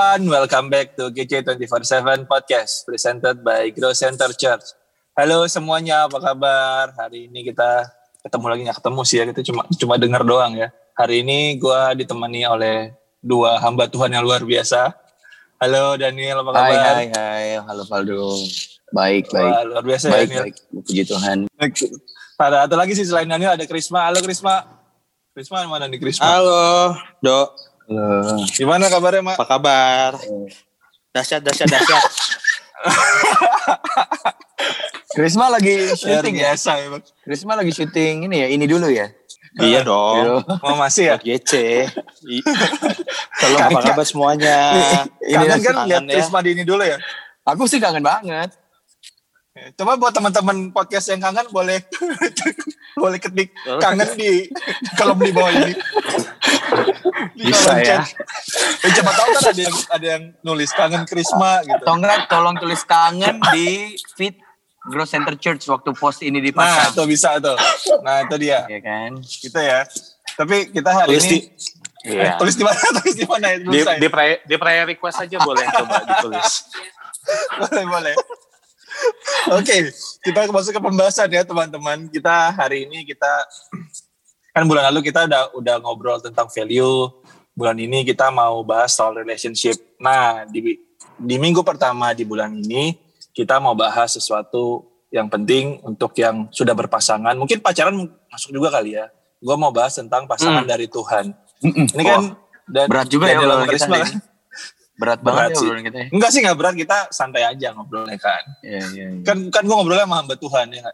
everyone, welcome back to GC 24/7 podcast presented by Grow Center Church. Halo semuanya, apa kabar? Hari ini kita ketemu lagi nggak ketemu sih ya, kita cuma cuma dengar doang ya. Hari ini gue ditemani oleh dua hamba Tuhan yang luar biasa. Halo Daniel, apa kabar? Hai, hai, hai. Halo Faldo. Baik, baik. Wah, luar biasa baik, ya Daniel. baik. Puji Tuhan. Ada atau lagi sih selain Daniel ada Krisma. Halo Krisma. Krisma mana nih Krisma? Halo, Dok. Halo. Gimana kabarnya, Mak? Apa kabar? Dahsyat, dahsyat, dahsyat. Krisma lagi syuting ya? biasa ya, Bang. Krisma lagi syuting ini ya, ini dulu ya? iya dong. Oh, masih ya? GC. Tolong apa kabar semuanya? Ini Kangen kan lihat ya. Krisma di ini dulu ya? Aku sih kangen banget. Coba buat teman-teman podcast yang kangen boleh boleh ketik kangen di kolom di bawah ini. Di Bisa ya. Eh, coba tahu kan ada yang ada yang nulis kangen Krisma gitu. Atau enggak tolong tulis kangen di feed Grow Center Church waktu post ini Nah, dipasang. tuh bisa tuh. Nah, itu dia. ya kan? Gitu ya. Tapi kita hari Tulis ini di, iya. eh, tulis di mana? Tulis di mana? Di, di, prayer, di prayer request aja boleh coba ditulis. boleh boleh. Oke, kita masuk ke pembahasan ya teman-teman. Kita hari ini kita kan bulan lalu kita udah udah ngobrol tentang value. Bulan ini kita mau bahas soal relationship. Nah, di di minggu pertama di bulan ini kita mau bahas sesuatu yang penting untuk yang sudah berpasangan. Mungkin pacaran masuk juga kali ya. Gue mau bahas tentang pasangan dari Tuhan. Ini kan dan, Berat juga ya kita Risma hari kan? Berat Berat banget ya sih. obrolan kita ya. Enggak sih nggak berat kita santai aja ngobrolnya kan. Iya, iya, iya. kan kan gue ngobrolnya sama hamba Tuhan ya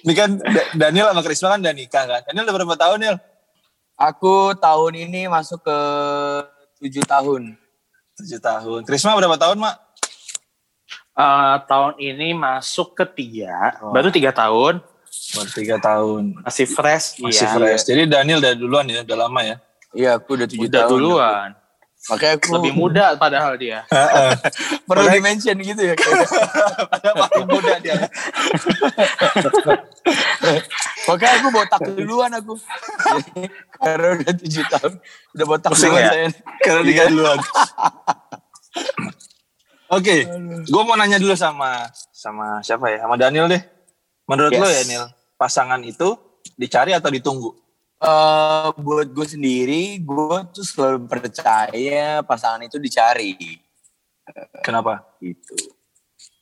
ini kan Da- Daniel sama Krisma kan udah nikah kan Daniel udah berapa tahun Nil Aku tahun ini masuk ke tujuh tahun. tujuh tahun Krisma berapa tahun mak Eh, tahun ini masuk ke tiga, Oh. baru tiga tahun, baru tiga tahun masih fresh. masih iya. fresh jadi Daniel udah duluan ya udah lama ya Iya, aku udah tujuh Udah tahun. duluan. Makanya aku Lebih muda padahal dia. perlu di-mention gitu ya. Padahal masih muda dia Makanya aku botak duluan aku. Karena udah tujuh tahun. Udah botak Pusing duluan ya? saya. karena nikah duluan oke gue mau nanya dulu sama sama siapa ya sama Daniel deh menurut Yes. lo ya Nil pasangan itu dicari atau ditunggu Eh, buat gue sendiri, gue tuh selalu percaya pasangan itu dicari. kenapa Gitu.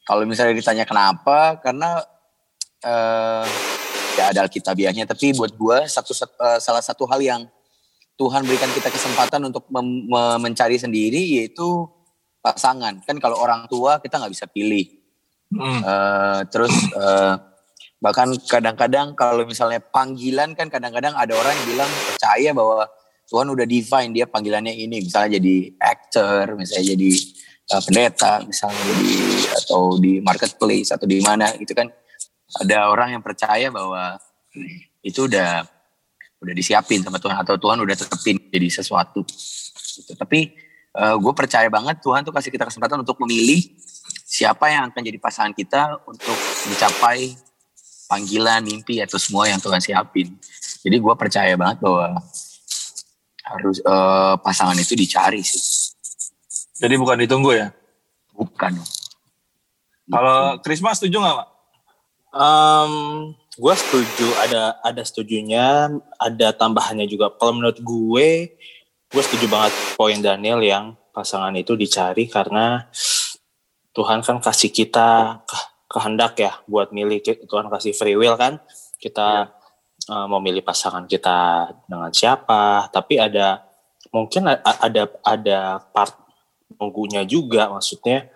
Kalau misalnya ditanya kenapa, karena eh ya ada alkitabiahnya. Tapi buat gue satu eh, salah satu hal yang Tuhan berikan kita kesempatan untuk mencari sendiri yaitu pasangan. Kan kalau orang tua kita nggak bisa pilih. Hmm. Eh, terus eh, bahkan kadang-kadang kalau misalnya panggilan kan kadang-kadang ada orang yang bilang percaya bahwa Tuhan udah define dia panggilannya ini. Misalnya jadi actor misalnya jadi eh, pendeta misalnya jadi atau di marketplace atau di mana gitu kan. Ada orang yang percaya bahwa itu udah udah disiapin sama Tuhan atau Tuhan udah tetepin jadi sesuatu. Gitu. tapi gue percaya banget Tuhan tuh kasih kita kesempatan untuk memilih siapa yang akan jadi pasangan kita untuk mencapai panggilan, mimpi atau semua yang Tuhan siapin. Jadi gue percaya banget bahwa harus eh, pasangan itu dicari sih, jadi bukan ditunggu ya bukan. Kalau Krisma setuju nggak, Mak? Um, gue setuju ada ada setujunya ada tambahannya juga kalau menurut gue gue setuju banget poin Daniel yang pasangan itu dicari karena Tuhan kan kasih kita ke- kehendak ya buat milih Tuhan kasih free will kan. Kita uh, mau milih pasangan kita dengan siapa tapi ada mungkin ada ada part nunggunya juga maksudnya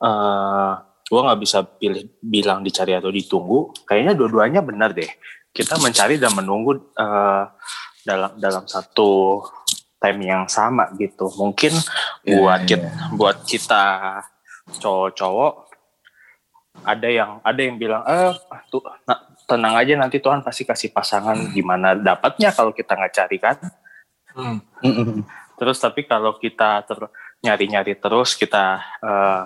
eh gue nggak bisa pilih bilang dicari atau ditunggu. Kayaknya dua-duanya benar deh. Kita mencari dan menunggu eh, dalam dalam satu time yang sama gitu. Mungkin Iya, buat iya. kita buat kita cowok-cowok ada yang ada yang bilang eh tuh nah, tenang aja nanti Tuhan pasti kasih pasangan gimana dapatnya kalau kita nggak cari kan Hmm. Mm-mm. Terus tapi kalau kita ter, nyari-nyari terus kita eh,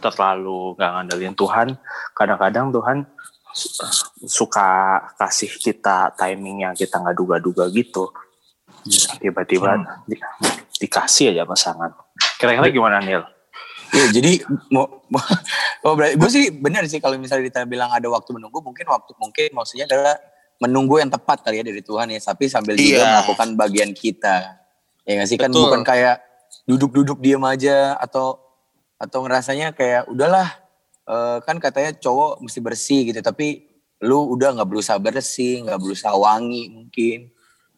terlalu nggak ngandelin Tuhan, kadang-kadang Tuhan su- suka kasih kita timing yang kita nggak duga-duga gitu. Tiba-tiba di- dikasih aja pasangan. Kira-kira gimana Nil? Ya, jadi mau, mau oh, berarti gue sih benar sih kalau misalnya kita bilang ada waktu menunggu, mungkin waktu mungkin maksudnya adalah menunggu yang tepat kali ya dari Tuhan ya, tapi sambil juga Iya. melakukan bagian kita. Ya nggak sih kan Betul. bukan kayak duduk-duduk diam aja atau atau ngerasanya kayak udahlah eh, kan katanya cowok mesti bersih gitu, tapi lu udah nggak berusaha bersih, nggak berusaha wangi mungkin,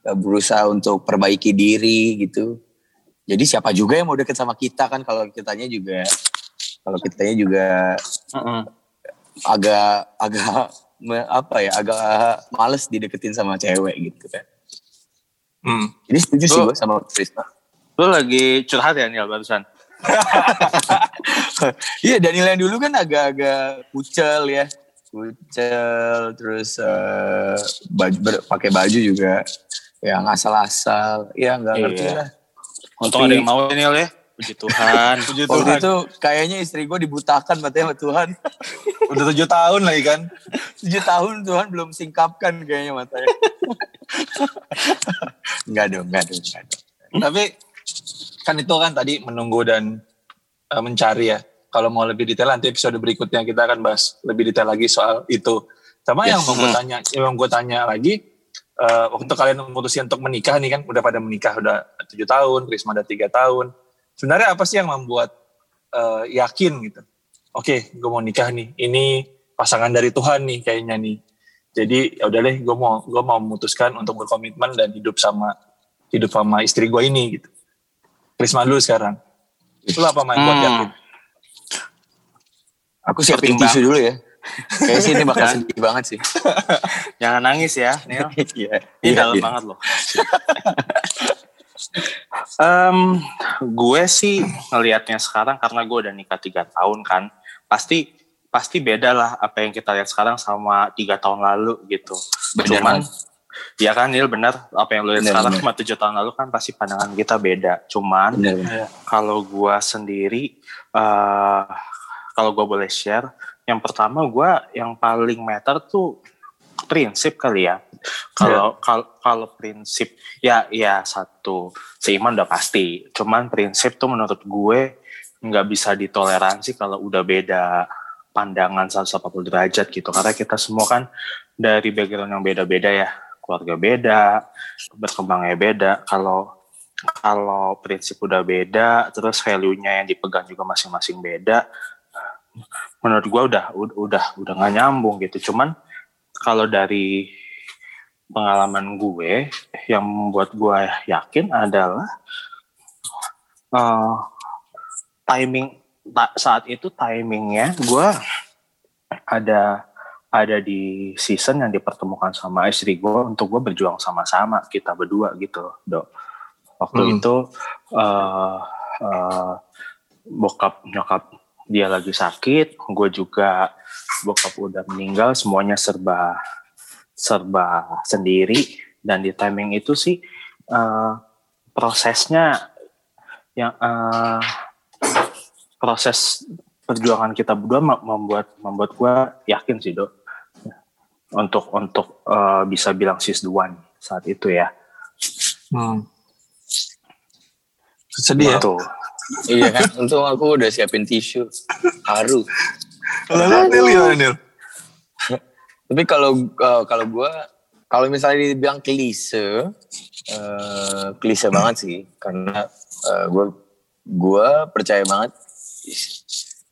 nggak berusaha untuk perbaiki diri gitu. Jadi siapa juga yang mau deket sama kita kan kalau kitanya juga kalau kitanya juga agak agak me- apa ya agak males dideketin sama cewek gitu kan. Hmm. Jadi setuju sih gue sama Krisna. Lu lagi curhat ya Nil barusan? Iya Daniel yang dulu kan agak-agak kucel ya, kucel terus eh, baju pakai baju juga yang asal-asal, ya nggak ngerti Iya. lah. Untung ada yang mau Nil ya. Puji Tuhan. Puji Waktu Tuhan. itu kayaknya istri gue dibutakan matanya sama Tuhan. Udah tujuh tahun lagi kan. Tujuh tahun Tuhan belum singkapkan kayaknya matanya. enggak dong, enggak dong, enggak dong. Tapi kan itu kan tadi menunggu dan eh, mencari ya. Kalau mau lebih detail nanti episode berikutnya kita akan bahas lebih detail lagi soal itu. Sama yang Yes. mau gue tanya, yang mau gue tanya lagi, eh, waktu kalian memutuskan untuk menikah nih kan, udah pada menikah udah tujuh tahun, Krisma udah tiga tahun. Sebenarnya apa sih yang membuat eh, yakin gitu? Oke, gue mau nikah nih. Ini pasangan dari Tuhan nih kayaknya nih. Jadi ya udah deh, gue mau gue mau memutuskan untuk berkomitmen dan hidup sama hidup sama istri gue ini gitu. Prisma dulu sekarang. Lu apa main buat Hmm. yakin? Aku siapin tisu dulu ya. Kayaknya sih ini bakal sedih banget sih. Jangan nangis ya Nil. Iya. Ini Iya, dalam iya. banget loh. Em, gue sih ngelihatnya sekarang karena gue udah nikah tiga tahun kan, pasti pasti beda lah apa yang kita lihat sekarang sama tiga tahun lalu gitu. Bener Cuman, ya kan Nil bener apa yang lo lihat Bener, sekarang bener. sama tujuh tahun lalu kan pasti pandangan kita beda. Cuman kalau gue sendiri, eh kalau gue boleh share, yang pertama gue yang paling matter tuh prinsip kali ya. Kalau kalau kalau prinsip ya ya satu seiman udah pasti. Cuman prinsip tuh menurut gue nggak bisa ditoleransi kalau udah beda pandangan 180 derajat gitu. Karena kita semua kan dari background yang beda-beda ya, keluarga beda, berkembangnya beda. Kalau kalau prinsip udah beda, terus value-nya yang dipegang juga masing-masing beda, menurut gua udah udah udah nggak nyambung gitu. Cuman kalau dari pengalaman gue yang membuat gue yakin adalah eh, timing saat itu timingnya gue ada ada di season yang dipertemukan sama istri gue untuk gue berjuang sama-sama kita berdua gitu dok waktu Hmm. itu eh eh, bokap nyokap dia lagi sakit gue juga bokap udah meninggal semuanya serba serba sendiri dan di timing itu sih eh, prosesnya yang eh, proses perjuangan kita berdua mem- membuat membuat gue yakin sih dok untuk untuk eh, bisa bilang sis the one saat itu ya Hmm. Sedih ya? Tuh. Iya kan, untung aku udah siapin tisu. Haru. Kalau Nil gimana Nil? Tapi kalau uh, kalau gue kalau misalnya dibilang klise, uh, klise banget sih, karena gue gue percaya banget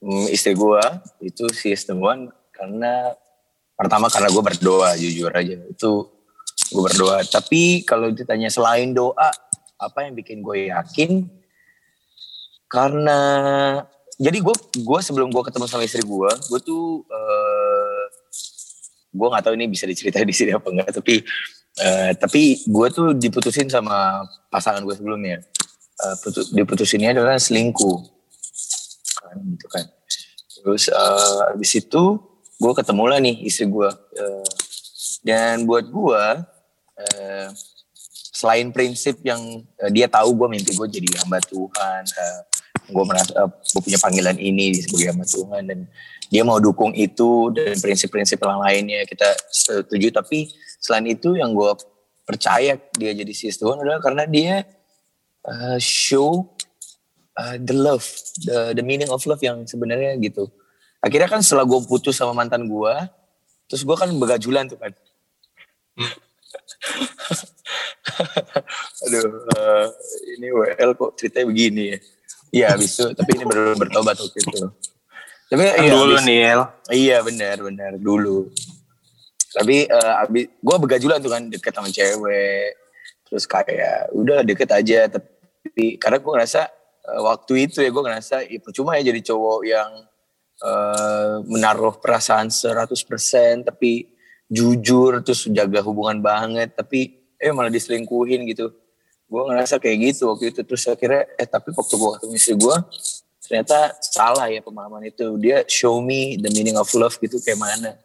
mm, istri gue itu si one karena pertama karena gue berdoa jujur aja itu gue berdoa. Tapi kalau ditanya selain doa apa yang bikin gue yakin karena jadi gue gue sebelum gue ketemu sama istri gue gue tuh eh, gue nggak tahu ini bisa diceritain di sini apa enggak tapi eh, tapi gue tuh diputusin sama pasangan gue sebelumnya. Eh, putu- diputusinnya adalah selingkuh. Kan gitu kan. Terus eh, habis itu gue ketemu lah nih istri gue Eh, dan buat gue eh, selain prinsip yang eh, dia tahu gue mimpi gue jadi hamba Tuhan eh, gue merasa gue punya panggilan ini sebagai hamba Tuhan dan dia mau dukung itu dan prinsip-prinsip yang lainnya kita setuju tapi selain itu yang gue percaya dia jadi sis Tuhan adalah karena dia uh, show uh, the love, the the meaning of love yang sebenarnya gitu. Akhirnya kan setelah gue putus sama mantan gue, terus gue kan begajulan tuh kan. Aduh, uh, ini WL kok ceritanya begini ya. Iya, habis itu, tapi ini baru bertobat waktu itu. Tapi iya, dulu habis- nih El. Iya benar benar dulu. Tapi eh, abis gue begajulan tuh kan deket sama cewek. Terus kayak udah deket aja. Tapi karena gue ngerasa eh, waktu itu ya gue ngerasa ya, percuma ya jadi cowok yang eh, menaruh perasaan 100% tapi jujur terus jaga hubungan banget tapi eh malah diselingkuhin gitu. Gue ngerasa kayak gitu waktu itu. Terus akhirnya eh tapi waktu gue ketemu istri gue ternyata salah ya pemahaman itu. Dia show me the meaning of love gitu kayak mana.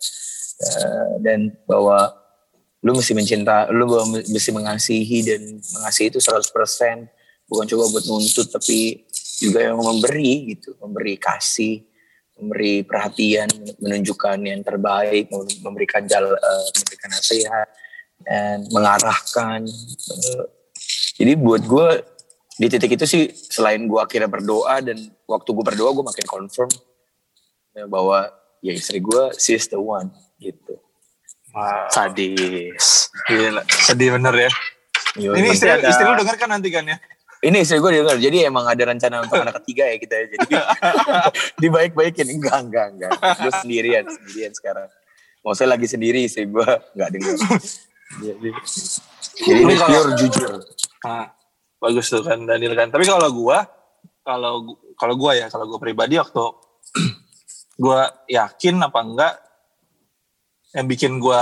Eh, dan bahwa lu mesti mencinta lu mesti mengasihi dan mengasihi itu 100% bukan coba buat nuntut tapi juga yang memberi gitu. Memberi kasih memberi perhatian menunjukkan yang terbaik memberikan jalan memberikan nasihat dan mengarahkan Eh, jadi buat gue di titik itu sih selain gue akhirnya berdoa dan waktu gue berdoa gue makin confirm ya, bahwa ya istri gue she is the one gitu. Wah, Sadis. gila. Sedih bener ya. Yo, Ini istri, ada- istri lu denger kan nanti kan ya? ini istri gue denger jadi emang ada rencana untuk anak ketiga ya kita ya jadi dibaik-baikin enggak enggak enggak gue sendirian sendirian sekarang mau saya lagi sendiri istri gue nggak denger jadi jadi ini pure jujur Nah, bagus tuh kan Daniel kan. Tapi kalau gua, kalau kalau gua ya, kalau gua pribadi waktu gua yakin apa enggak, yang bikin gua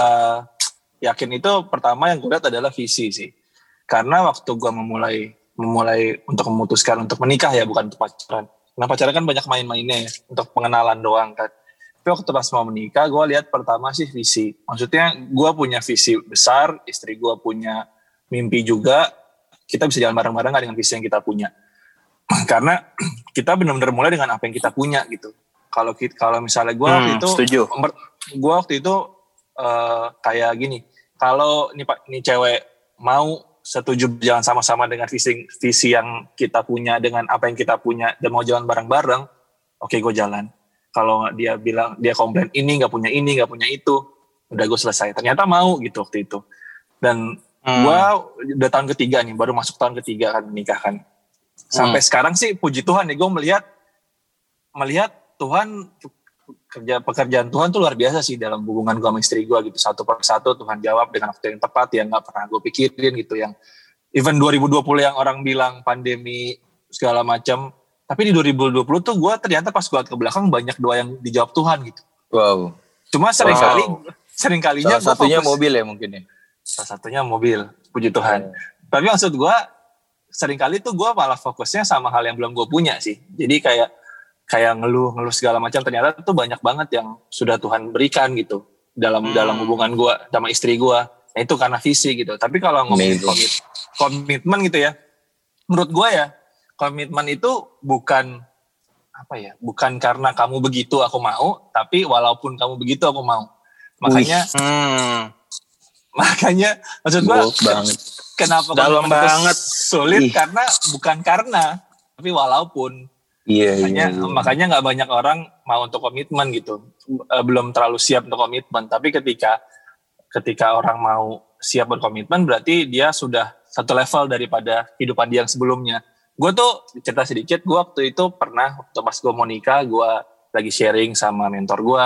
yakin itu pertama yang gue lihat adalah visi sih. Karena waktu gua memulai memulai untuk memutuskan untuk menikah ya, bukan untuk pacaran. Nah pacaran kan banyak main-mainnya ya, untuk pengenalan doang kan. Tapi waktu pas mau menikah, gue lihat pertama sih visi. Maksudnya gue punya visi besar, istri gue punya mimpi juga, kita bisa jalan bareng-bareng dengan visi yang kita punya. Karena kita benar-benar mulai dengan apa yang kita punya gitu. Kalau kalau misalnya gue waktu Hmm, itu, setuju. gue waktu itu eh, kayak gini. Kalau nih pak, nih cewek mau setuju jalan sama-sama dengan visi visi yang kita punya dengan apa yang kita punya dan mau jalan bareng-bareng, oke gue jalan. Kalau dia bilang dia komplain ini nggak punya ini nggak punya itu, udah gue selesai. Ternyata mau gitu waktu itu. Dan Hmm. Gua udah tahun ketiga nih, baru masuk tahun ketiga kan menikah kan. Sampai sekarang sih puji Tuhan nih, gue melihat melihat Tuhan kerja pekerjaan Tuhan tuh luar biasa sih dalam hubungan gue sama istri gue gitu satu per satu Tuhan jawab dengan waktu yang tepat yang nggak pernah gue pikirin gitu yang even 2020 yang orang bilang pandemi segala macam tapi di 2020 tuh gue ternyata pas gue ke belakang banyak doa yang dijawab Tuhan gitu wow cuma sering Wow. kali sering kalinya salah satunya mobil ya mungkin ya salah satunya mobil puji Tuhan. Tapi maksud gue sering kali tuh gue malah fokusnya sama hal yang belum gue punya sih. Jadi kayak kayak ngeluh ngeluh segala macam ternyata tuh banyak banget yang sudah Tuhan berikan gitu dalam Hmm. dalam hubungan gue sama istri gue nah itu karena visi gitu. Tapi kalau ngomongin komit, komitmen gitu ya menurut gue ya komitmen itu bukan apa ya bukan karena kamu begitu aku mau tapi walaupun kamu begitu aku mau. Makanya Hmm. Makanya maksud gue banget. kenapa Dalam banget. sulit? Ih. karena bukan karena tapi walaupun. Iya makanya iya, iya. makanya nggak banyak orang mau untuk komitmen gitu. Eh, belum terlalu siap untuk komitmen. Tapi ketika ketika orang mau siap berkomitmen berarti dia sudah satu level daripada kehidupan dia yang sebelumnya. Gue tuh cerita sedikit gue waktu itu pernah waktu pas gue mau nikah gue lagi sharing sama mentor gue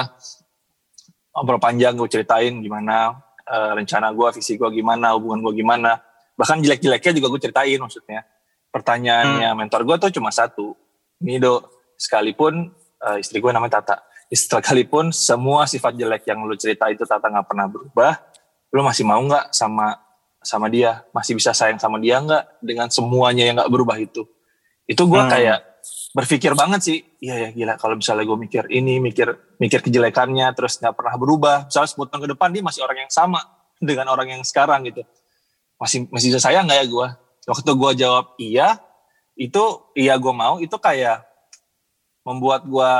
ngobrol panjang gue ceritain gimana eh, rencana gue visi gue gimana hubungan gue gimana. Bahkan jelek-jeleknya juga gue ceritain maksudnya. Pertanyaannya mentor gue tuh cuma satu ini do. Sekalipun eh, istri gue namanya Tata. Sekalipun semua sifat jelek yang lu cerita itu Tata nggak pernah berubah lu masih mau nggak sama sama dia? Masih bisa sayang sama dia nggak dengan semuanya yang nggak berubah itu? Itu gue Hmm. kayak berpikir banget sih iya ya gila kalau misalnya gue mikir ini mikir mikir kejelekannya terus nggak pernah berubah misalnya 10 tahun ke depan dia masih orang yang sama dengan orang yang sekarang gitu masih masih bisa sayang nggak ya gue waktu gue jawab iya itu iya gue mau itu kayak membuat gue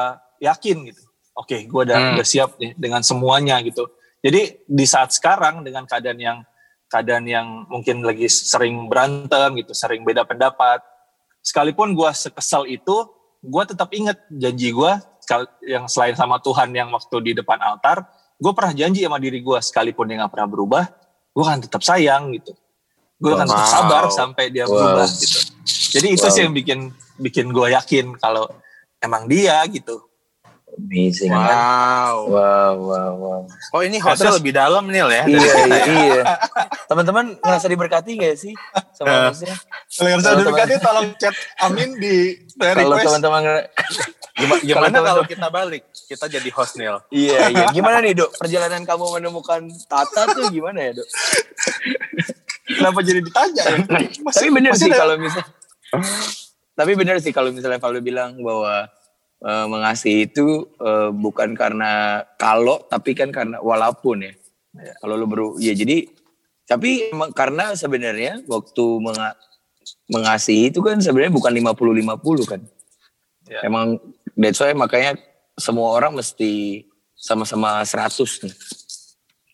yakin gitu oke gue udah, Hmm. udah siap nih dengan semuanya gitu jadi di saat sekarang dengan keadaan yang keadaan yang mungkin lagi sering berantem gitu, sering beda pendapat. Sekalipun gue sekesal itu, gue tetap inget janji gue yang selain sama Tuhan yang waktu di depan altar, gue pernah janji sama diri gue sekalipun dia gak pernah berubah, gue akan tetap sayang gitu. Gue akan tetap sabar sampai dia wow. berubah gitu. Jadi itu wow. sih yang bikin bikin gue yakin kalau emang dia gitu. Amazing. Wow. Kan? Wow, wow, wow. Oh ini hotel lebih dalam nih ya? Iya, iya, iya. Teman-teman ngerasa diberkati gak sih sama Nusnya? Kalau ngerasa diberkati tolong chat Amin di Kalau teman-teman gimana, gimana kalau kita balik? Kita jadi host Nil. iya, iya. Gimana nih dok? Perjalanan kamu menemukan Tata tuh gimana ya dok? Kenapa jadi ditanya ya? Masih, Tapi bener sih kalau misal. Tapi bener sih kalau misalnya Valdo bilang bahwa uh, mengasihi itu uh, bukan karena kalau tapi kan karena walaupun ya. ya kalau lu baru ya jadi tapi karena sebenarnya waktu menga, mengasihi itu kan sebenarnya bukan 50-50 kan. Ya. Emang that's why makanya semua orang mesti sama-sama 100 nih.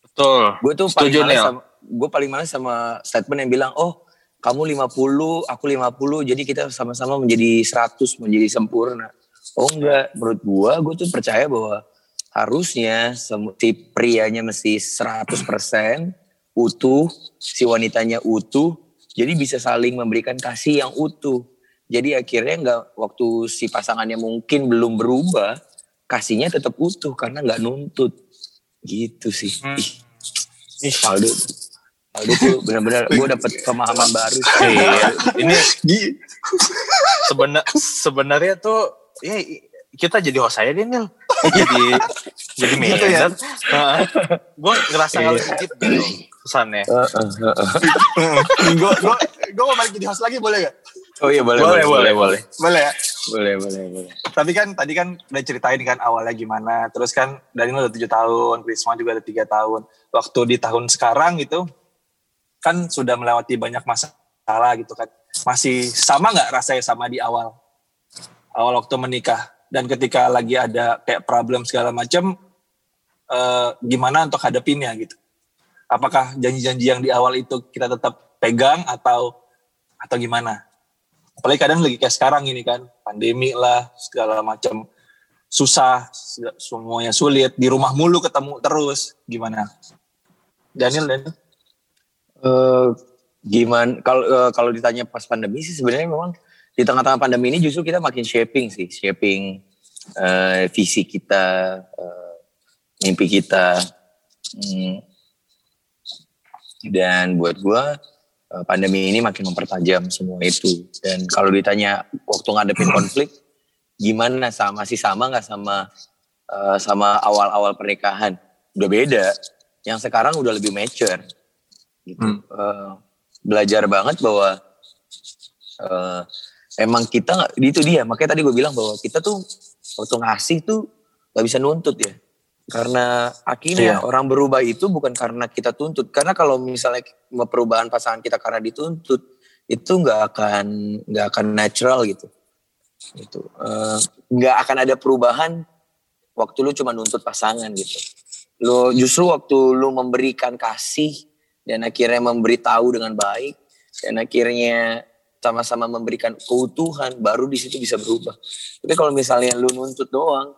Betul. Gue tuh paling males sama, gue paling males sama statement yang bilang, oh kamu 50, aku 50, jadi kita sama-sama menjadi 100, menjadi sempurna. Oh enggak, menurut gua, gua tuh percaya bahwa harusnya si prianya mesti 100% utuh, si wanitanya utuh, jadi bisa saling memberikan kasih yang utuh. Jadi akhirnya enggak waktu si pasangannya mungkin belum berubah, kasihnya tetap utuh karena enggak nuntut. Gitu sih. Hmm. Ih, ih Aldo. Aldo tuh benar-benar gue dapet pemahaman baru. Iya. Ini sebenar sebenarnya tuh ya kita jadi host saya deh Nil. Jadi jadi gitu ya? gue ngerasa kalau sedikit gitu kesannya gue gue gue mau balik jadi host lagi boleh gak? Oh iya boleh boleh boleh boleh. boleh. Ya? Boleh boleh boleh. Tapi kan tadi kan udah ceritain kan awalnya gimana. Terus kan Daniel udah tujuh tahun Krisma juga ada tiga tahun. Waktu di tahun sekarang gitu kan sudah melewati banyak masalah gitu kan. Masih sama nggak rasanya sama di awal awal waktu menikah. Dan ketika lagi ada kayak problem segala macam eh, gimana untuk hadapinnya gitu? Apakah janji-janji yang di awal itu kita tetap pegang atau atau gimana? Apalagi kadang lagi kayak sekarang ini kan pandemi lah segala macam susah semuanya sulit di rumah mulu ketemu terus. Gimana? Daniel Daniel? Uh, gimana kalau uh, kalau ditanya pas pandemi sih sebenarnya memang di tengah-tengah pandemi ini justru kita makin shaping sih, shaping uh, visi kita, uh, mimpi kita. Hmm. Dan buat gue uh, pandemi ini makin mempertajam semua itu. Dan kalau ditanya waktu ngadepin konflik, gimana sama masih sama nggak sama uh, sama awal-awal pernikahan? Udah beda. Yang sekarang udah lebih mature. Gitu. Hmm. Uh, belajar banget bahwa uh, emang kita nggak itu dia. Makanya tadi gue bilang bahwa kita tuh waktu ngasih tuh nggak bisa nuntut ya. Karena akhirnya yeah. orang berubah itu bukan karena kita tuntut. Karena kalau misalnya perubahan pasangan kita karena dituntut itu nggak akan nggak akan natural gitu. Itu eh, nggak uh, akan ada perubahan waktu lu cuma nuntut pasangan gitu. Lu justru waktu lu memberikan kasih dan akhirnya memberitahu dengan baik dan akhirnya sama-sama memberikan keutuhan baru di situ bisa berubah. Tapi kalau misalnya lu nuntut doang,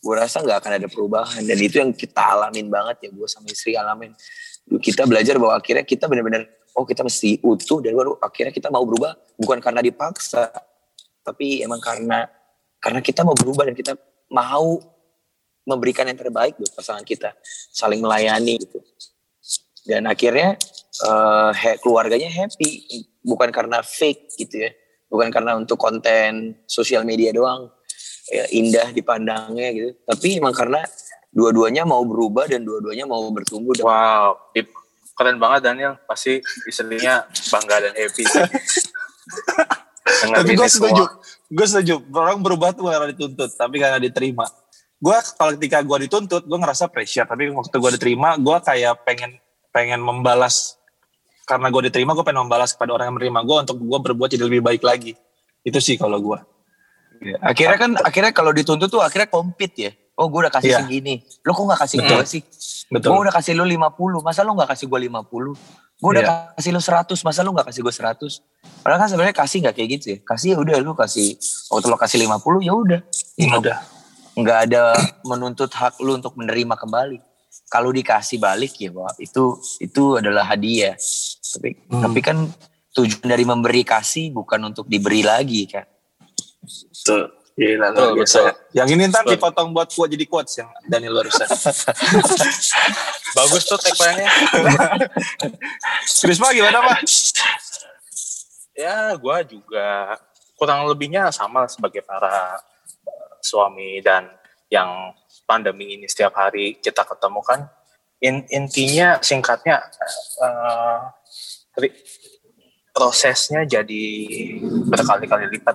gue rasa nggak akan ada perubahan dan itu yang kita alamin banget ya gue sama istri alamin. Kita belajar bahwa akhirnya kita benar-benar oh kita mesti utuh dan baru akhirnya kita mau berubah bukan karena dipaksa, tapi emang karena karena kita mau berubah dan kita mau memberikan yang terbaik buat pasangan kita, saling melayani gitu. Dan akhirnya uh, keluarganya happy bukan karena fake gitu ya. Bukan karena untuk konten sosial media doang. Ya, indah dipandangnya gitu. Tapi emang karena dua-duanya mau berubah dan dua-duanya mau bertumbuh. Dan wow keren banget Daniel. Pasti istrinya bangga dan happy. Tapi gue setuju. gue setuju. Orang berubah tuh karena dituntut tapi karena diterima. Gue kalau ketika gue dituntut gue ngerasa pressure. Tapi waktu gue diterima gue kayak pengen pengen membalas karena gue diterima gue pengen membalas kepada orang yang menerima gue untuk gue berbuat jadi lebih baik lagi itu sih kalau gue ya, akhirnya kan akhirnya kalau dituntut tuh akhirnya kompet ya Oh gue udah kasih Iya. segini. Lo kok gak kasih gue sih? Betul. Gue udah kasih lo 50. Masa lo gak kasih gue 50? Gue udah Iya. kasih lo 100. Masa lo gak kasih gue 100? Padahal kan sebenarnya kasih gak kayak gitu ya. Kasih ya udah lo kasih. Waktu lo kasih 50 ya udah. Ya udah. Nggak ada menuntut hak lo untuk menerima kembali. Kalau dikasih balik ya Pak, itu itu adalah hadiah. Tapi Hmm. tapi kan tujuan dari memberi kasih bukan untuk diberi lagi kan. Betul. Gila, Betul, luar biasa. betul. Yang ini ntar Betul. dipotong buat quote jadi quotes yang Daniel barusan. Bagus tuh tagline-nya. Krisma gimana Pak? ya gue juga kurang lebihnya sama sebagai para eh, suami dan yang pandemi ini setiap hari kita ketemu kan In- intinya singkatnya ri- prosesnya jadi berkali-kali lipat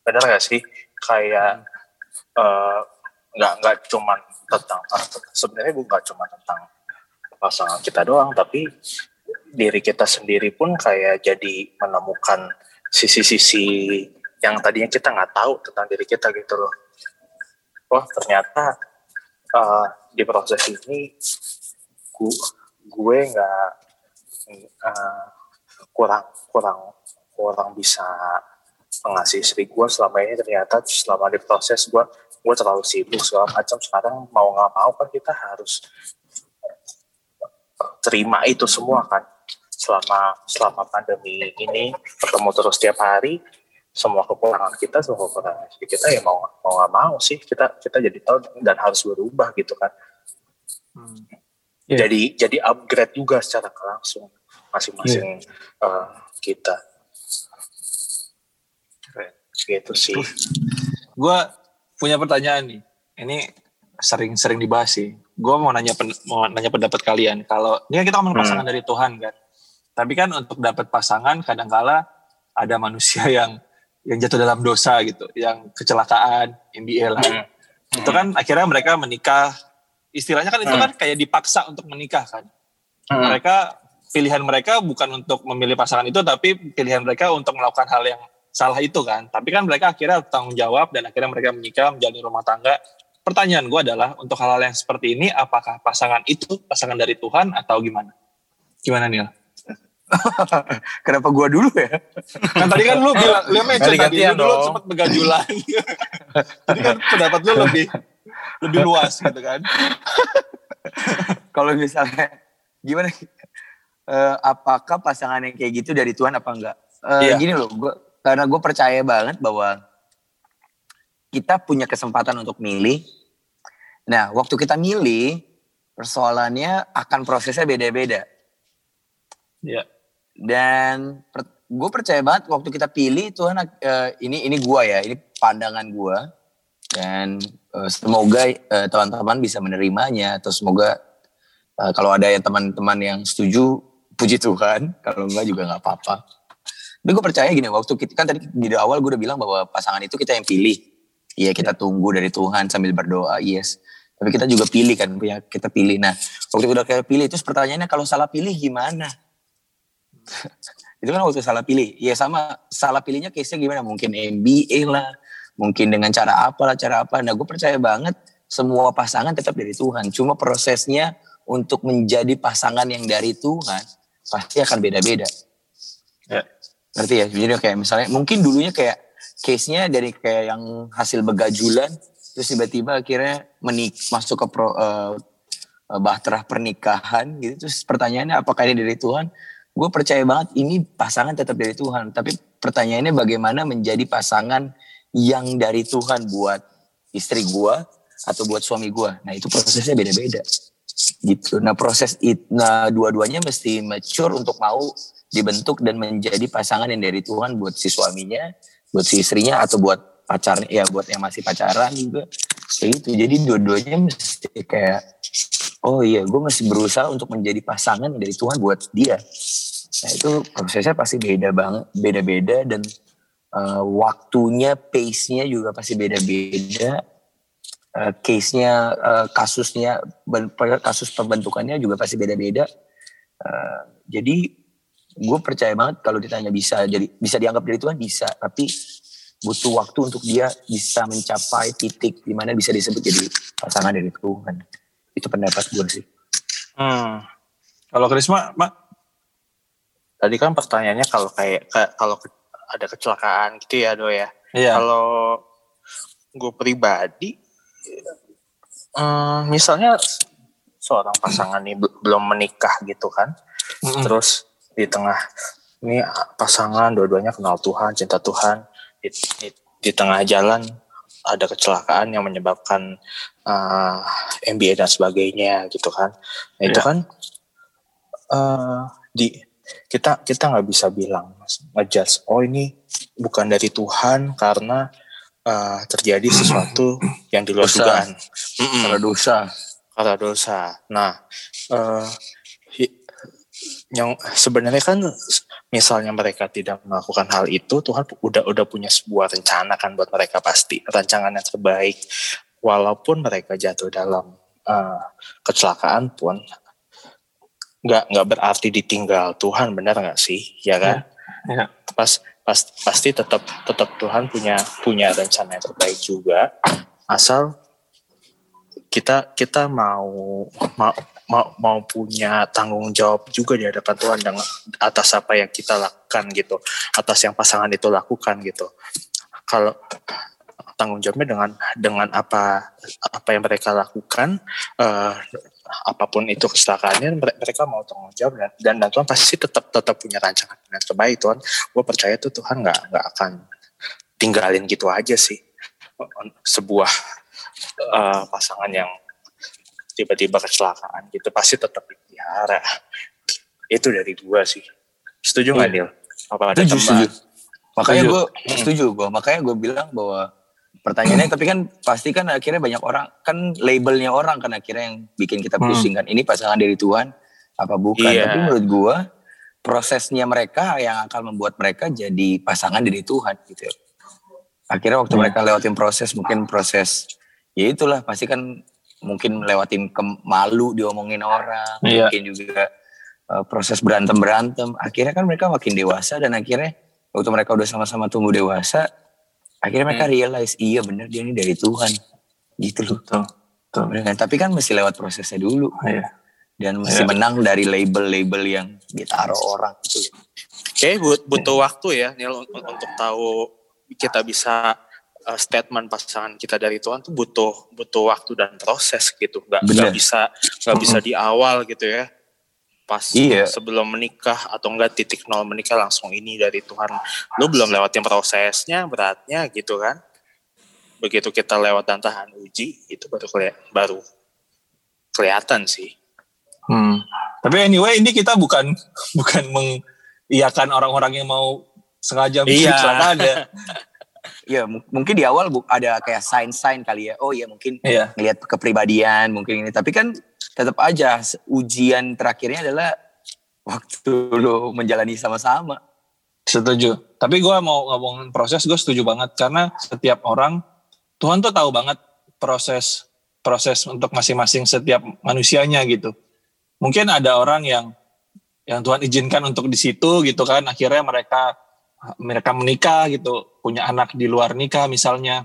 benar gak sih kayak eh, nggak nggak cuman tentang sebenarnya bukan cuma tentang pasangan kita doang tapi diri kita sendiri pun kayak jadi menemukan sisi-sisi yang tadinya kita nggak tahu tentang diri kita gitu loh. Wah ternyata uh, di proses ini gue nggak uh, kurang kurang kurang bisa mengasihi istri gue selama ini. Ternyata selama di proses gue gue terlalu sibuk segala macam. Sekarang mau nggak mau kan kita harus terima itu semua kan. Selama selama pandemi ini ketemu terus setiap hari semua kekurangan kita semua kekurangan kita ya mau mau nggak mau sih kita kita jadi tahu dan harus berubah gitu kan Iya. jadi jadi upgrade juga secara langsung masing-masing eh, kita Keren. gitu sih Gue punya pertanyaan nih. Ini sering-sering dibahas sih. Gue mau nanya pen- mau nanya pendapat kalian. Kalau ini kan kita ngomong Hmm. pasangan dari Tuhan kan. Tapi kan untuk dapat pasangan kadangkala ada manusia yang yang jatuh dalam dosa gitu, yang kecelakaan, MBA lah. Hmm. Itu kan akhirnya mereka menikah. Istilahnya kan itu Hmm. kan kayak dipaksa untuk menikah kan. Hmm. Mereka pilihan mereka bukan untuk memilih pasangan itu, tapi pilihan mereka untuk melakukan hal yang salah itu kan. Tapi kan mereka akhirnya tanggung jawab dan akhirnya mereka menikah menjalani rumah tangga. Pertanyaan gue adalah untuk hal-hal yang seperti ini, apakah pasangan itu pasangan dari Tuhan atau gimana? Gimana Nil? Kenapa gua dulu ya? Kan tadi kan lu bilang, lu mention tadi, lu dulu dong. sempat begajulan. Jadi kan pendapat lu lebih lebih luas gitu kan. Kalau misalnya gimana? Eh, apakah pasangan yang kayak gitu dari Tuhan apa enggak? Eh, Iya. Gini loh, gua, karena gue percaya banget bahwa kita punya kesempatan untuk milih. Nah, waktu kita milih, persoalannya akan prosesnya beda-beda. Iya. Dan gue percaya banget waktu kita pilih Tuhan eh, ini ini gua ya, ini pandangan gua dan eh, semoga eh, teman-teman bisa menerimanya atau semoga eh, kalau ada yang teman-teman yang setuju puji Tuhan, kalau enggak juga nggak apa-apa. Tapi gue percaya gini, waktu kita kan tadi di awal gue udah bilang bahwa pasangan itu kita yang pilih. Iya kita tunggu dari Tuhan sambil berdoa, yes. Tapi kita juga pilih kan, punya kita pilih. Nah, waktu udah kayak pilih, terus pertanyaannya kalau salah pilih gimana? itu kan waktu salah pilih. Ya sama salah pilihnya case-nya gimana? Mungkin MBA lah, mungkin dengan cara apa lah, cara apa. Nah gue percaya banget semua pasangan tetap dari Tuhan. Cuma prosesnya untuk menjadi pasangan yang dari Tuhan pasti akan beda-beda. Ya. Ngerti ya? Jadi kayak misalnya mungkin dulunya kayak case-nya dari kayak yang hasil begajulan terus tiba-tiba akhirnya menik masuk ke pro, eh, bahtera pernikahan gitu. Terus pertanyaannya apakah ini dari Tuhan? Gue percaya banget ini pasangan tetap dari Tuhan. Tapi pertanyaannya bagaimana menjadi pasangan yang dari Tuhan buat istri gue atau buat suami gue. Nah itu prosesnya beda-beda gitu. Nah proses it, nah dua-duanya mesti mature untuk mau dibentuk dan menjadi pasangan yang dari Tuhan buat si suaminya, buat si istrinya atau buat pacarnya, ya buat yang masih pacaran juga. Kayak gitu. Jadi dua-duanya mesti kayak, oh iya gue masih berusaha untuk menjadi pasangan dari Tuhan buat dia. Nah itu prosesnya pasti beda banget, beda-beda dan uh, waktunya, pace-nya juga pasti beda-beda. Uh, case-nya, uh, kasusnya, kasus pembentukannya juga pasti beda-beda. Uh, jadi gue percaya banget kalau ditanya bisa jadi bisa dianggap dari Tuhan bisa, tapi butuh waktu untuk dia bisa mencapai titik di mana bisa disebut jadi pasangan dari Tuhan. Itu pendapat gue sih. Hmm. Kalau Krisma, Mak? Tadi kan pertanyaannya kalau kayak kalau ke- ada kecelakaan gitu ya, Do ya. Iya. Kalau gue pribadi, eh, misalnya seorang pasangan nih be- belum menikah gitu kan, Mm-mm. terus di tengah ini pasangan dua-duanya kenal Tuhan, cinta Tuhan, di, di, di tengah jalan ada kecelakaan yang menyebabkan eh, MBA dan sebagainya gitu kan, nah, itu Iya. kan eh, di kita kita nggak bisa bilang ngejudge oh ini bukan dari Tuhan karena eh, terjadi sesuatu yang di luar Dosa. dugaan Kalau dosa, karena dosa. Nah, eh, hi- yang sebenarnya kan misalnya mereka tidak melakukan hal itu, Tuhan udah udah punya sebuah rencana kan buat mereka pasti, rancangan yang terbaik. Walaupun mereka jatuh dalam eh, kecelakaan pun nggak nggak berarti ditinggal Tuhan, benar nggak sih? Ya kan? Iya. Pas, pas pasti tetap tetap Tuhan punya punya rencana yang terbaik juga, asal kita kita mau mau mau, mau punya tanggung jawab juga di hadapan Tuhan dengan atas apa yang kita lakukan gitu, atas yang pasangan itu lakukan gitu. Kalau tanggung jawabnya dengan dengan apa apa yang mereka lakukan, eh, apa pun itu kecelakaannya, mere- mereka mau tanggung jawab dan, dan, dan Tuhan pasti tetap tetap punya rancangan yang terbaik Tuhan. Gue percaya tuh Tuhan nggak nggak akan tinggalin gitu aja sih sebuah eh, pasangan yang tiba-tiba kecelakaan gitu pasti tetap dipelihara itu dari gua sih setuju nggak Iya. Nil apa ada Setuju, setuju. Makanya gue setuju gue. Makanya gue bilang bahwa pertanyaannya tapi kan pasti kan akhirnya banyak orang kan labelnya orang kan akhirnya yang bikin kita Hmm. pusing kan. Ini pasangan dari Tuhan apa bukan? Iya. Tapi menurut gue prosesnya mereka yang akan membuat mereka jadi pasangan dari Tuhan gitu. ya. Akhirnya waktu Hmm. mereka lewatin proses mungkin proses ya itulah pasti kan mungkin lewatin ke malu diomongin orang, Iya. mungkin juga uh, proses berantem berantem. Akhirnya kan mereka makin dewasa dan akhirnya waktu mereka udah sama-sama tumbuh dewasa, akhirnya mereka Hmm. realize iya bener dia ini dari Tuhan, gitu loh. Betul. Betul. Bener kan? Tapi kan mesti lewat prosesnya dulu Iya. dan mesti Iya. menang dari label-label yang ditaruh orang gitu. Oke, but, butuh waktu ya un- untuk tahu kita bisa uh, statement pasangan kita dari Tuhan tuh butuh butuh waktu dan proses gitu. Nggak nggak bisa nggak bisa di awal gitu ya. Pas Iya. sebelum menikah atau enggak titik nol menikah langsung ini dari Tuhan. Lu belum lewatin prosesnya beratnya gitu kan. Begitu kita lewat dan tahan uji itu baru keli- baru kelihatan sih. Hmm. Tapi anyway ini kita bukan bukan mengiyakan orang-orang yang mau sengaja bikin Iya. kecelakaan ya. Mu- mungkin di awal ada kayak sign-sign kali ya. Oh iya mungkin Iya. ngelihat kepribadian mungkin ini. Tapi kan tetap aja ujian terakhirnya adalah waktu lo menjalani sama-sama. Setuju. Tapi gue mau ngomongin proses, gue setuju banget karena setiap orang Tuhan tuh tahu banget proses proses untuk masing-masing setiap manusianya gitu. Mungkin ada orang yang yang Tuhan izinkan untuk di situ gitu kan, akhirnya mereka mereka menikah gitu, punya anak di luar nikah misalnya.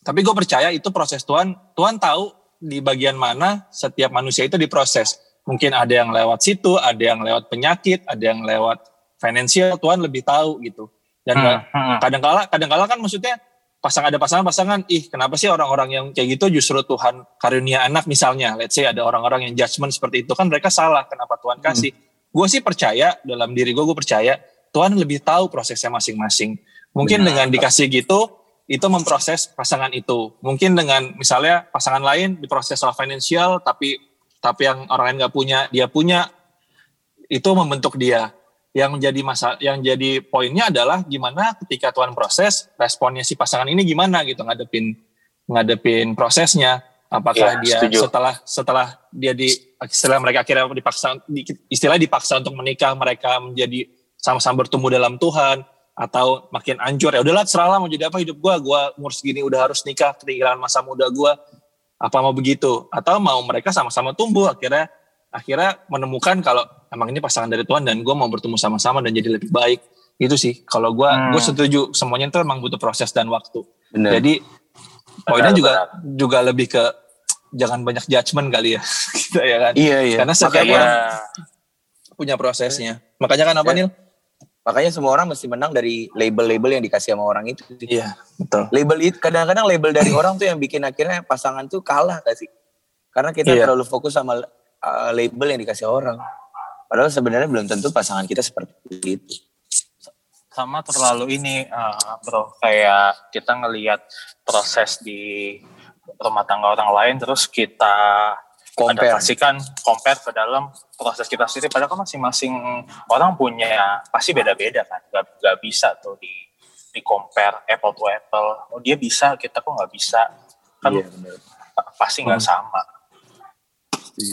Tapi gue percaya itu proses Tuhan. Tuhan tahu di bagian mana setiap manusia itu diproses. Mungkin ada yang lewat situ, ada yang lewat penyakit, ada yang lewat finansial. Tuhan lebih tahu gitu. Dan kadang-kala, kadang-kala kan maksudnya pasang ada pasangan-pasangan, ih kenapa sih orang-orang yang kayak gitu justru Tuhan karunia anak misalnya. Let's say ada orang-orang yang judgement seperti itu kan mereka salah. Kenapa Tuhan kasih? Gue sih percaya dalam diri gue, gue percaya Tuhan lebih tahu prosesnya masing-masing. Mungkin dengan dikasih gitu, itu memproses pasangan itu. Mungkin dengan misalnya pasangan lain diproses soal finansial, tapi tapi yang orang lain nggak punya, dia punya, itu membentuk dia. Yang menjadi masa, yang jadi poinnya adalah gimana ketika Tuhan proses, responnya si pasangan ini gimana gitu ngadepin ngadepin prosesnya. Apakah Iya, dia setuju. setelah setelah dia di istilah mereka akhirnya dipaksa di- istilah dipaksa untuk menikah, mereka menjadi sama-sama bertumbuh dalam Tuhan atau makin anjur ya udahlah serahlah mau jadi apa hidup gua gua umur segini udah harus nikah ketinggalan masa muda gua apa mau begitu atau mau mereka sama-sama tumbuh akhirnya akhirnya menemukan kalau emang ini pasangan dari Tuhan dan gue mau bertemu sama-sama dan jadi lebih baik Itu sih. Kalau gue Hmm. gue setuju semuanya itu emang butuh proses dan waktu. Bener. Jadi poinnya Benar, juga juga lebih ke jangan banyak judgement kali ya. gitu ya kan. iya iya. Karena setiap makanya, orang punya prosesnya. Makanya kan apa Ya. Nil? Makanya semua orang mesti menang dari label-label yang dikasih sama orang itu. Iya, betul. Label itu kadang-kadang label dari orang tuh yang bikin akhirnya pasangan tuh kalah gak sih? Karena kita Iya. terlalu fokus sama uh, label yang dikasih orang. Padahal sebenarnya belum tentu pasangan kita seperti itu. sama terlalu ini uh, bro kayak kita ngelihat proses di rumah tangga orang lain terus kita Compare. adaptasikan compare ke dalam proses kita sendiri padahal kan masing-masing orang punya pasti beda-beda kan gak, gak bisa tuh di di compare apple to apple oh dia bisa kita kok nggak bisa kan Iya, bener. pasti nggak sama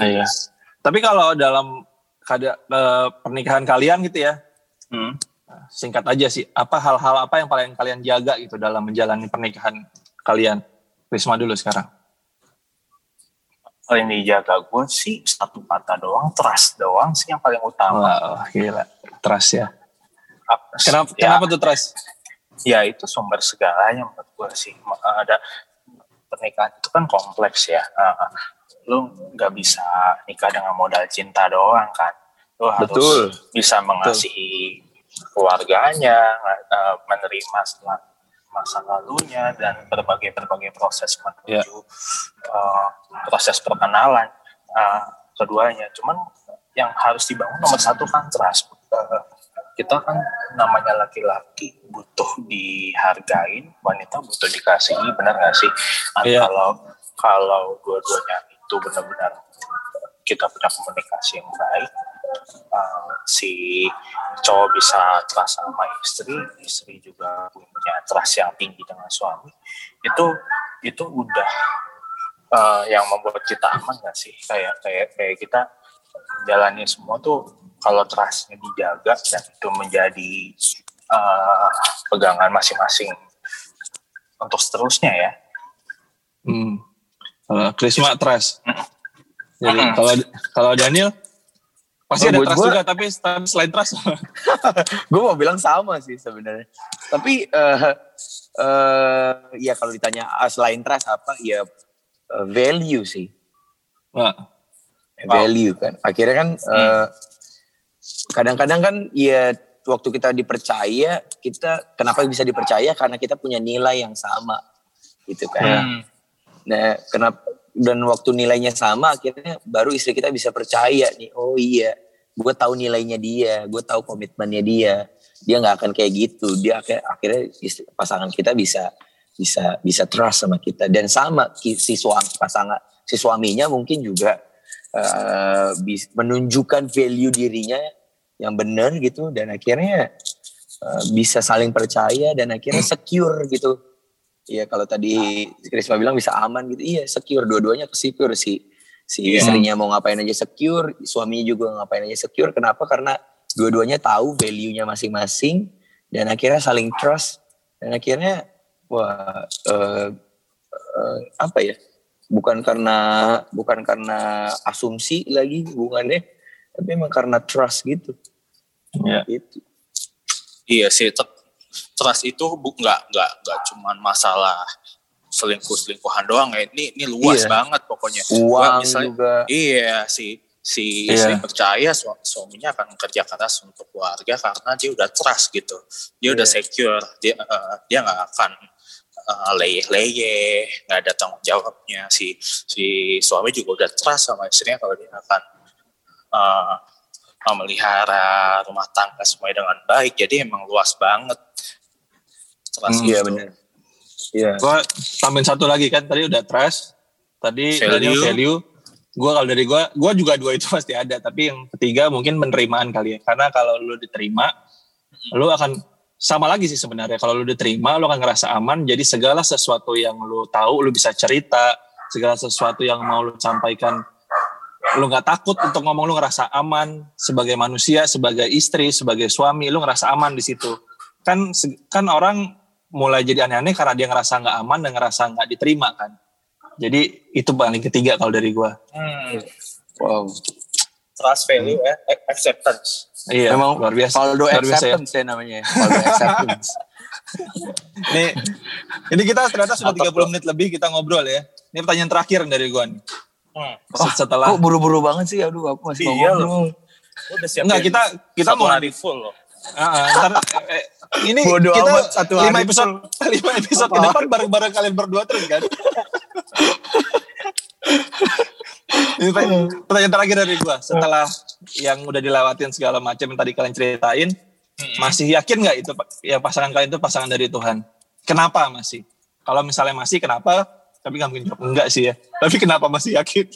iya Tapi kalau dalam kada, eh, pernikahan kalian gitu ya, hmm. singkat aja sih, apa hal-hal apa yang paling kalian jaga gitu dalam menjalani pernikahan kalian? Risma dulu sekarang. Paling dijaga gue sih satu kata doang trust doang sih yang paling utama Wah, gila. Trust ya. Apa- Kenapa, ya, kenapa tuh trust? ya itu sumber segalanya menurut gue sih ada pernikahan itu kan kompleks ya Ah, lu nggak bisa nikah dengan modal cinta doang kan lu harus Betul. bisa mengasihi keluarganya eh, menerima setelah masa lalunya dan berbagai berbagai proses menuju Ya. eh, proses perkenalan eh, keduanya cuman yang harus dibangun nomor satu kan trust Eh, kita kan namanya laki-laki butuh dihargain, wanita butuh dikasihi, benar nggak sih? Nah, Iya. Kalau kalau dua-duanya itu benar-benar kita punya komunikasi yang baik, uh, si cowok bisa trust sama istri, istri juga punya trust yang tinggi dengan suami, itu itu udah uh, yang membuat kita aman nggak sih? Kayak kayak kayak kita jalani semua tuh kalau trustnya dijaga dan itu menjadi uh, pegangan masing-masing untuk seterusnya ya. Hmm. Kalau Krisma trust. Jadi kalau kalau Daniel pasti ada trust gua- juga tapi selain trust gue mau bilang sama sih sebenarnya. Tapi eh eh, ya kalau ditanya ah, selain trust apa ya eh, value sih. Wah, Value kan. Akhirnya kan eh, kadang-kadang kan ya waktu kita dipercaya kita kenapa bisa dipercaya karena kita punya nilai yang sama gitu kan. Hmm. Nah, kenapa dan waktu nilainya sama akhirnya baru istri kita bisa percaya nih. Oh iya, gue tahu nilainya dia, gue tahu komitmennya dia. Dia nggak akan kayak gitu. Dia akhirnya, akhirnya istri, pasangan kita bisa bisa bisa trust sama kita dan sama si suami pasangan si suaminya mungkin juga bis- menunjukkan value dirinya yang benar gitu dan akhirnya eh, bisa saling percaya dan akhirnya secure gitu Iya kalau tadi Krisma bilang bisa aman gitu. Iya secure dua-duanya secure si si Iya. istrinya mau ngapain aja secure, suaminya juga ngapain aja secure. Kenapa? Karena dua-duanya tahu value-nya masing-masing dan akhirnya saling trust dan akhirnya wah eh, eh, apa ya? Bukan karena bukan karena asumsi lagi hubungannya, tapi emang karena trust gitu. ya. Gitu. Iya sih, trust itu bu- nggak nggak nggak cuman masalah selingkuh selingkuhan doang ya. Ini ini luas Iya. banget pokoknya. Uang Wah, misalnya- juga. Iya si si Iya. istri percaya su- suaminya akan kerja keras untuk keluarga karena dia udah trust gitu. Dia udah Iya. secure. Dia eh, dia nggak akan eh, leyeh-leyeh, nggak ada tanggung jawabnya. Si si suami juga udah trust sama istrinya kalau dia akan eh, memelihara rumah tangga semuanya dengan baik. Jadi emang luas banget. Trust Hmm, Iya itu. benar. Iya. Gue tambahin satu lagi kan tadi udah trust, tadi Value. Value. Gue kalau dari gue, gue juga dua itu pasti ada. Tapi yang ketiga mungkin penerimaan kali ya. Karena kalau lu diterima, lu akan sama lagi sih sebenarnya. Kalau lu diterima, lu akan ngerasa aman. Jadi segala sesuatu yang lu tahu, lu bisa cerita. Segala sesuatu yang mau lu sampaikan, lu nggak takut untuk ngomong. Lu ngerasa aman sebagai manusia, sebagai istri, sebagai suami. Lu ngerasa aman di situ. Kan kan orang mulai jadi aneh-aneh karena dia ngerasa nggak aman dan ngerasa nggak diterima kan. Jadi itu paling ketiga kalau dari gua. Hmm. Wow. trust value eh, acceptance Iya, Memang luar biasa. Faldo Luar biasa ya. acceptance ya namanya. Faldo acceptance. Ini, ini kita ternyata sudah Mantap, 30 menit lebih kita ngobrol ya. Ini pertanyaan terakhir dari gua nih. hmm. Setelah Kok buru-buru banget sih? Aduh, aku masih mau Iya ngomong. udah siapin Enggak, kita kita mau hari full loh Ah, ah, ntar, eh, ini Bodo kita amat, satu lima hari episode lima episode ke depan bareng-bareng kalian berdua terus kan. ini pertanyaan pertanyaan terakhir dari gua. Setelah yang udah dilewatin segala macam yang tadi kalian ceritain, masih yakin nggak itu ya pasangan kalian itu pasangan dari Tuhan? Kenapa masih? Kalau misalnya masih, kenapa? Tapi nggak mungkin jawab enggak sih ya. Tapi kenapa masih yakin?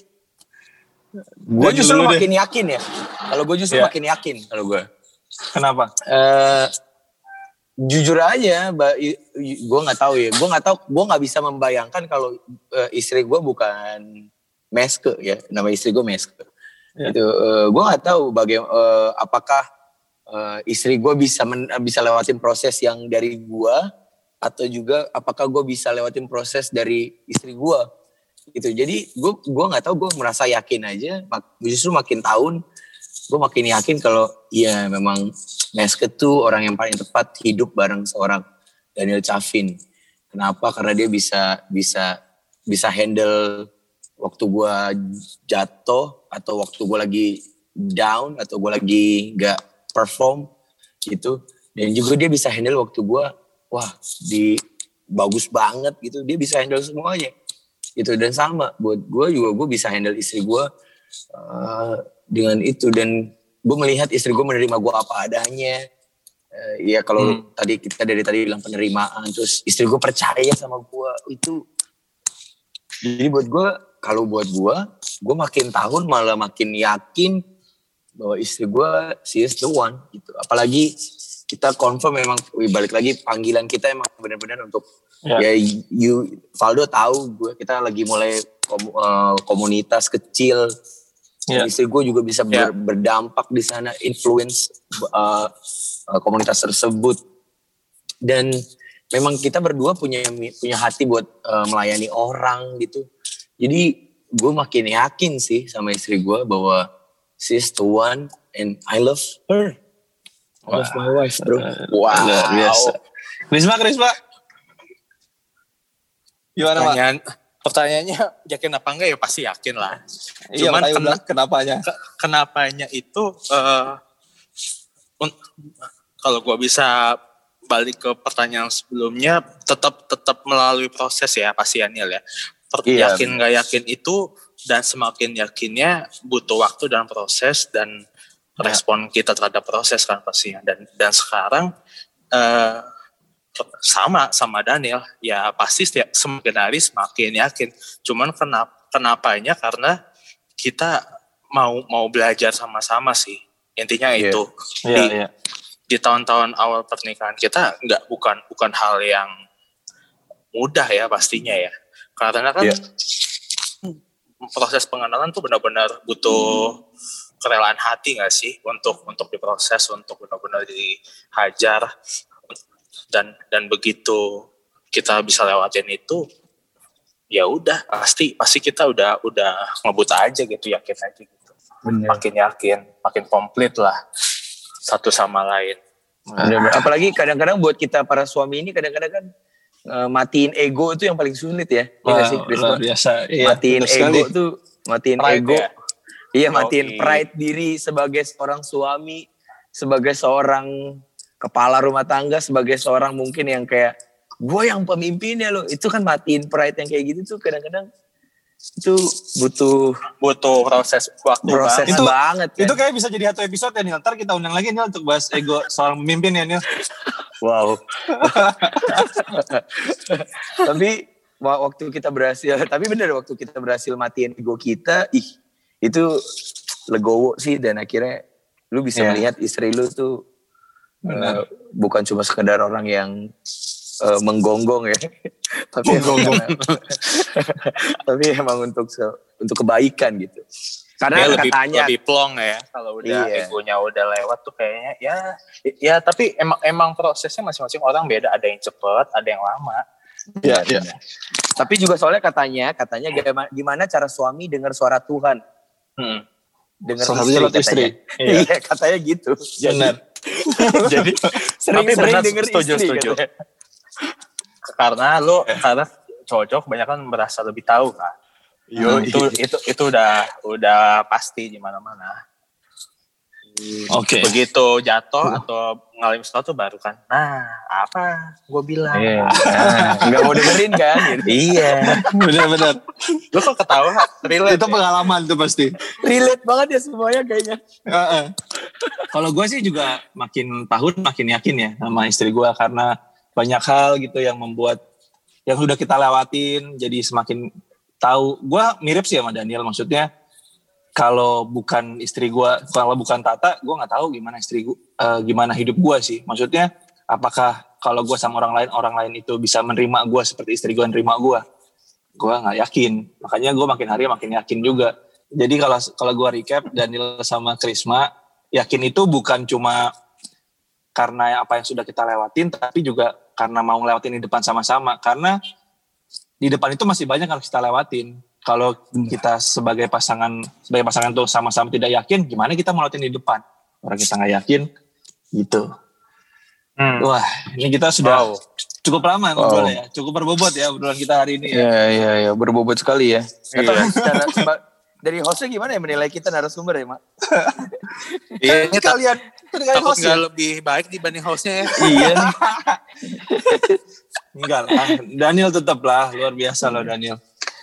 Gue justru deh. makin yakin ya. Kalau gue justru Iya. makin yakin kalau gue. Kenapa? eh jujur aja, gue nggak tahu ya. Gue nggak tahu, gue nggak bisa membayangkan kalau eh, istri gue bukan Meske ya. Nama istri gue Meske. Ya. Itu gue nggak tahu bagaimana apakah eh, istri gue bisa men- bisa lewatin proses yang dari gue atau juga apakah gue bisa lewatin proses dari istri gue gitu jadi gue gue nggak tahu gue merasa yakin aja justru makin tahun gue makin yakin kalau iya memang Meske tuh orang yang paling tepat hidup bareng seorang Daniel Chavin kenapa? Karena dia bisa bisa bisa handle waktu gue jatuh atau waktu gue lagi down atau gue lagi nggak perform gitu. Dan juga dia bisa handle waktu gue wah di bagus banget gitu. Dia bisa handle semuanya. Gitu. Dan sama buat gue juga gue bisa handle istri gue uh, dengan itu dan gue melihat istri gue menerima gue apa adanya uh, ya kalau Hmm. tadi kita dari tadi bilang penerimaan terus istri gue percaya sama gue itu jadi buat gue kalau buat gue gue makin tahun malah makin yakin bahwa istri gue she is the one gitu apalagi kita confirm memang balik lagi panggilan kita emang benar-benar untuk Ya. ya you Valdo tahu gue kita lagi mulai kom- eh, komunitas kecil Ya. istri gue juga bisa Ya. ber- berdampak di sana influence eh, eh, komunitas tersebut dan memang kita berdua punya punya hati buat eh, melayani orang gitu jadi gue makin yakin sih sama istri gue bahwa she's the one and I love her I love my wife bro Wow. Luar biasa. Krisma, Krisma. Gimana, Pak? Pertanyaan pertanyaannya yakin apa enggak? Ya pasti yakin lah. Iya, Cuman makanya kena- kenapanya? Ke- kenapanya itu un- kalau gua bisa balik ke pertanyaan sebelumnya tetap tetap melalui proses ya pasti Anil ya. Per- Iya, yakin nggak yakin itu dan semakin yakinnya butuh waktu dan proses dan respon kita terhadap proses kan pastinya dan dan sekarang eh sama sama Daniel ya pasti setiap semakin hari semakin yakin cuman kenapa kenapanya karena kita mau mau belajar sama-sama sih intinya Iya. itu Iya, di, iya. di tahun-tahun awal pernikahan kita nggak bukan bukan hal yang mudah ya pastinya ya karena kan Iya. proses pengenalan tuh benar-benar butuh kerelaan hati nggak sih untuk untuk diproses untuk benar-benar dihajar dan dan begitu kita bisa lewatin itu ya udah pasti pasti kita udah udah ngebut aja gitu yakin aja gitu makin yakin makin komplit lah satu sama lain Bener-bener. Apalagi kadang-kadang buat kita para suami ini kadang-kadang kan eh, matiin ego itu yang paling sulit ya. Iya sih, Wah, Chris? luar biasa. Iya, matiin sekali. ego tuh, matiin Pride ego. ya? Iya, matiin Oke. pride diri sebagai seorang suami, sebagai seorang kepala rumah tangga, sebagai seorang mungkin yang kayak gue yang pemimpinnya loh. Itu kan matiin pride yang kayak gitu tuh kadang-kadang itu butuh butuh proses waktu proses banget. Itu- banget. kan. Itu kayak bisa jadi satu episode ya Nil. Ntar kita undang lagi Nil untuk bahas ego seorang pemimpin ya Nil. Wow. tapi wa- waktu kita berhasil, tapi bener waktu kita berhasil matiin ego kita, ih itu legowo sih dan akhirnya lu bisa Iya. melihat istri lu tuh Benar. eh, bukan cuma sekedar orang yang eh, menggonggong ya, tapi emang, tapi emang untuk se- untuk kebaikan gitu. Karena lebih katanya lebih plong ya kalau udah Iya. egonya udah lewat tuh kayaknya ya ya tapi emang emang prosesnya masing-masing orang beda ada yang cepet ada yang lama Iya, iya. Tapi juga soalnya katanya, katanya gimana, gimana cara suami dengar suara Tuhan. hmm. Salah satunya lewat istri. Iya. iya, katanya gitu. Benar. Jadi Sering-sering benar, denger setuju, istri setuju. katanya. karena lu karena cowok-cowok kebanyakan merasa lebih tahu kan. Yo, itu itu itu udah udah pasti di mana-mana. Oke. Begitu jatuh atau ngalamin sesuatu baru kan. Nah, apa gue bilang? Iya. Nah, Nggak mau dengerin kan? Gitu. Iya. Benar-benar. Lu kok ketawa? Relate Itu ya? pengalaman tuh pasti. Relate banget ya semuanya kayaknya. Heeh. Kalau gue sih juga makin tahun makin yakin ya sama istri gue karena banyak hal gitu yang membuat yang sudah kita lewatin jadi semakin tahu. Gue mirip sih sama Daniel maksudnya kalau bukan istri gue, kalau bukan Tata, gue nggak tahu gimana istri gue, gimana hidup gue sih. Maksudnya apakah kalau gue sama orang lain, orang lain itu bisa menerima gue seperti istri gue menerima gue? Gue nggak yakin. Makanya gue makin hari makin yakin juga. Jadi kalau kalau gue recap Daniel sama Krisma yakin itu bukan cuma karena apa yang sudah kita lewatin, tapi juga karena mau ngelewatin di depan sama-sama. Karena di depan itu masih banyak harus kita lewatin. Kalau kita sebagai pasangan sebagai pasangan tuh sama-sama tidak yakin, gimana kita mau lewatin di depan? Orang kita nggak yakin, gitu. Hmm. Wah, ini kita sudah Wow. cukup lama ngobrol ya, cukup berbobot ya obrolan kita hari ini ya. Iya, iya, iya. Berbobot sekali ya. Iya. secara, seba- dari hostnya gimana ya menilai kita narasumber ya, Mak? Iya, kalian, kan host nggak ya? lebih baik dibanding hostnya ya. iya nih. Enggak lah, Daniel tetap lah, luar biasa loh Daniel.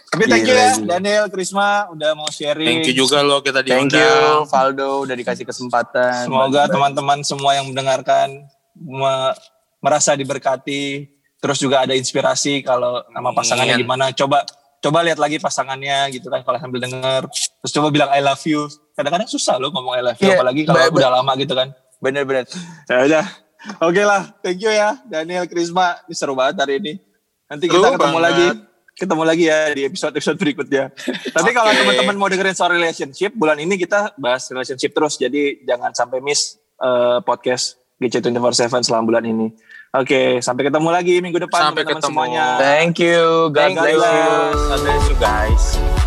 Tapi thank you ya. Daniel, Krisma udah mau sharing. Thank you juga lo kita Thank diundang. you, Valdo, udah dikasih kesempatan. Semoga teman-teman semua yang mendengarkan me- merasa diberkati, terus juga ada inspirasi kalau nama pasangannya Amin. gimana. Coba coba lihat lagi pasangannya gitu kan kalau sambil denger. Terus coba bilang I love you. Kadang-kadang susah loh ngomong I love you Iya, apalagi kalau udah lama gitu kan. Bener-bener. Ya udah. Oke lah, thank you ya Daniel Krisma. Ini seru banget hari ini. Nanti kita Seru ketemu banget. lagi. Ketemu lagi ya di episode-episode berikutnya. Tapi kalau Oke. teman-teman mau dengerin soal relationship, bulan ini kita bahas relationship terus. Jadi jangan sampai miss eh, podcast GC 24/7 selama bulan ini. Oke, sampai ketemu lagi minggu depan Sampai teman-teman ketemu. semuanya. Thank you. God Thank bless you. you. God bless you guys.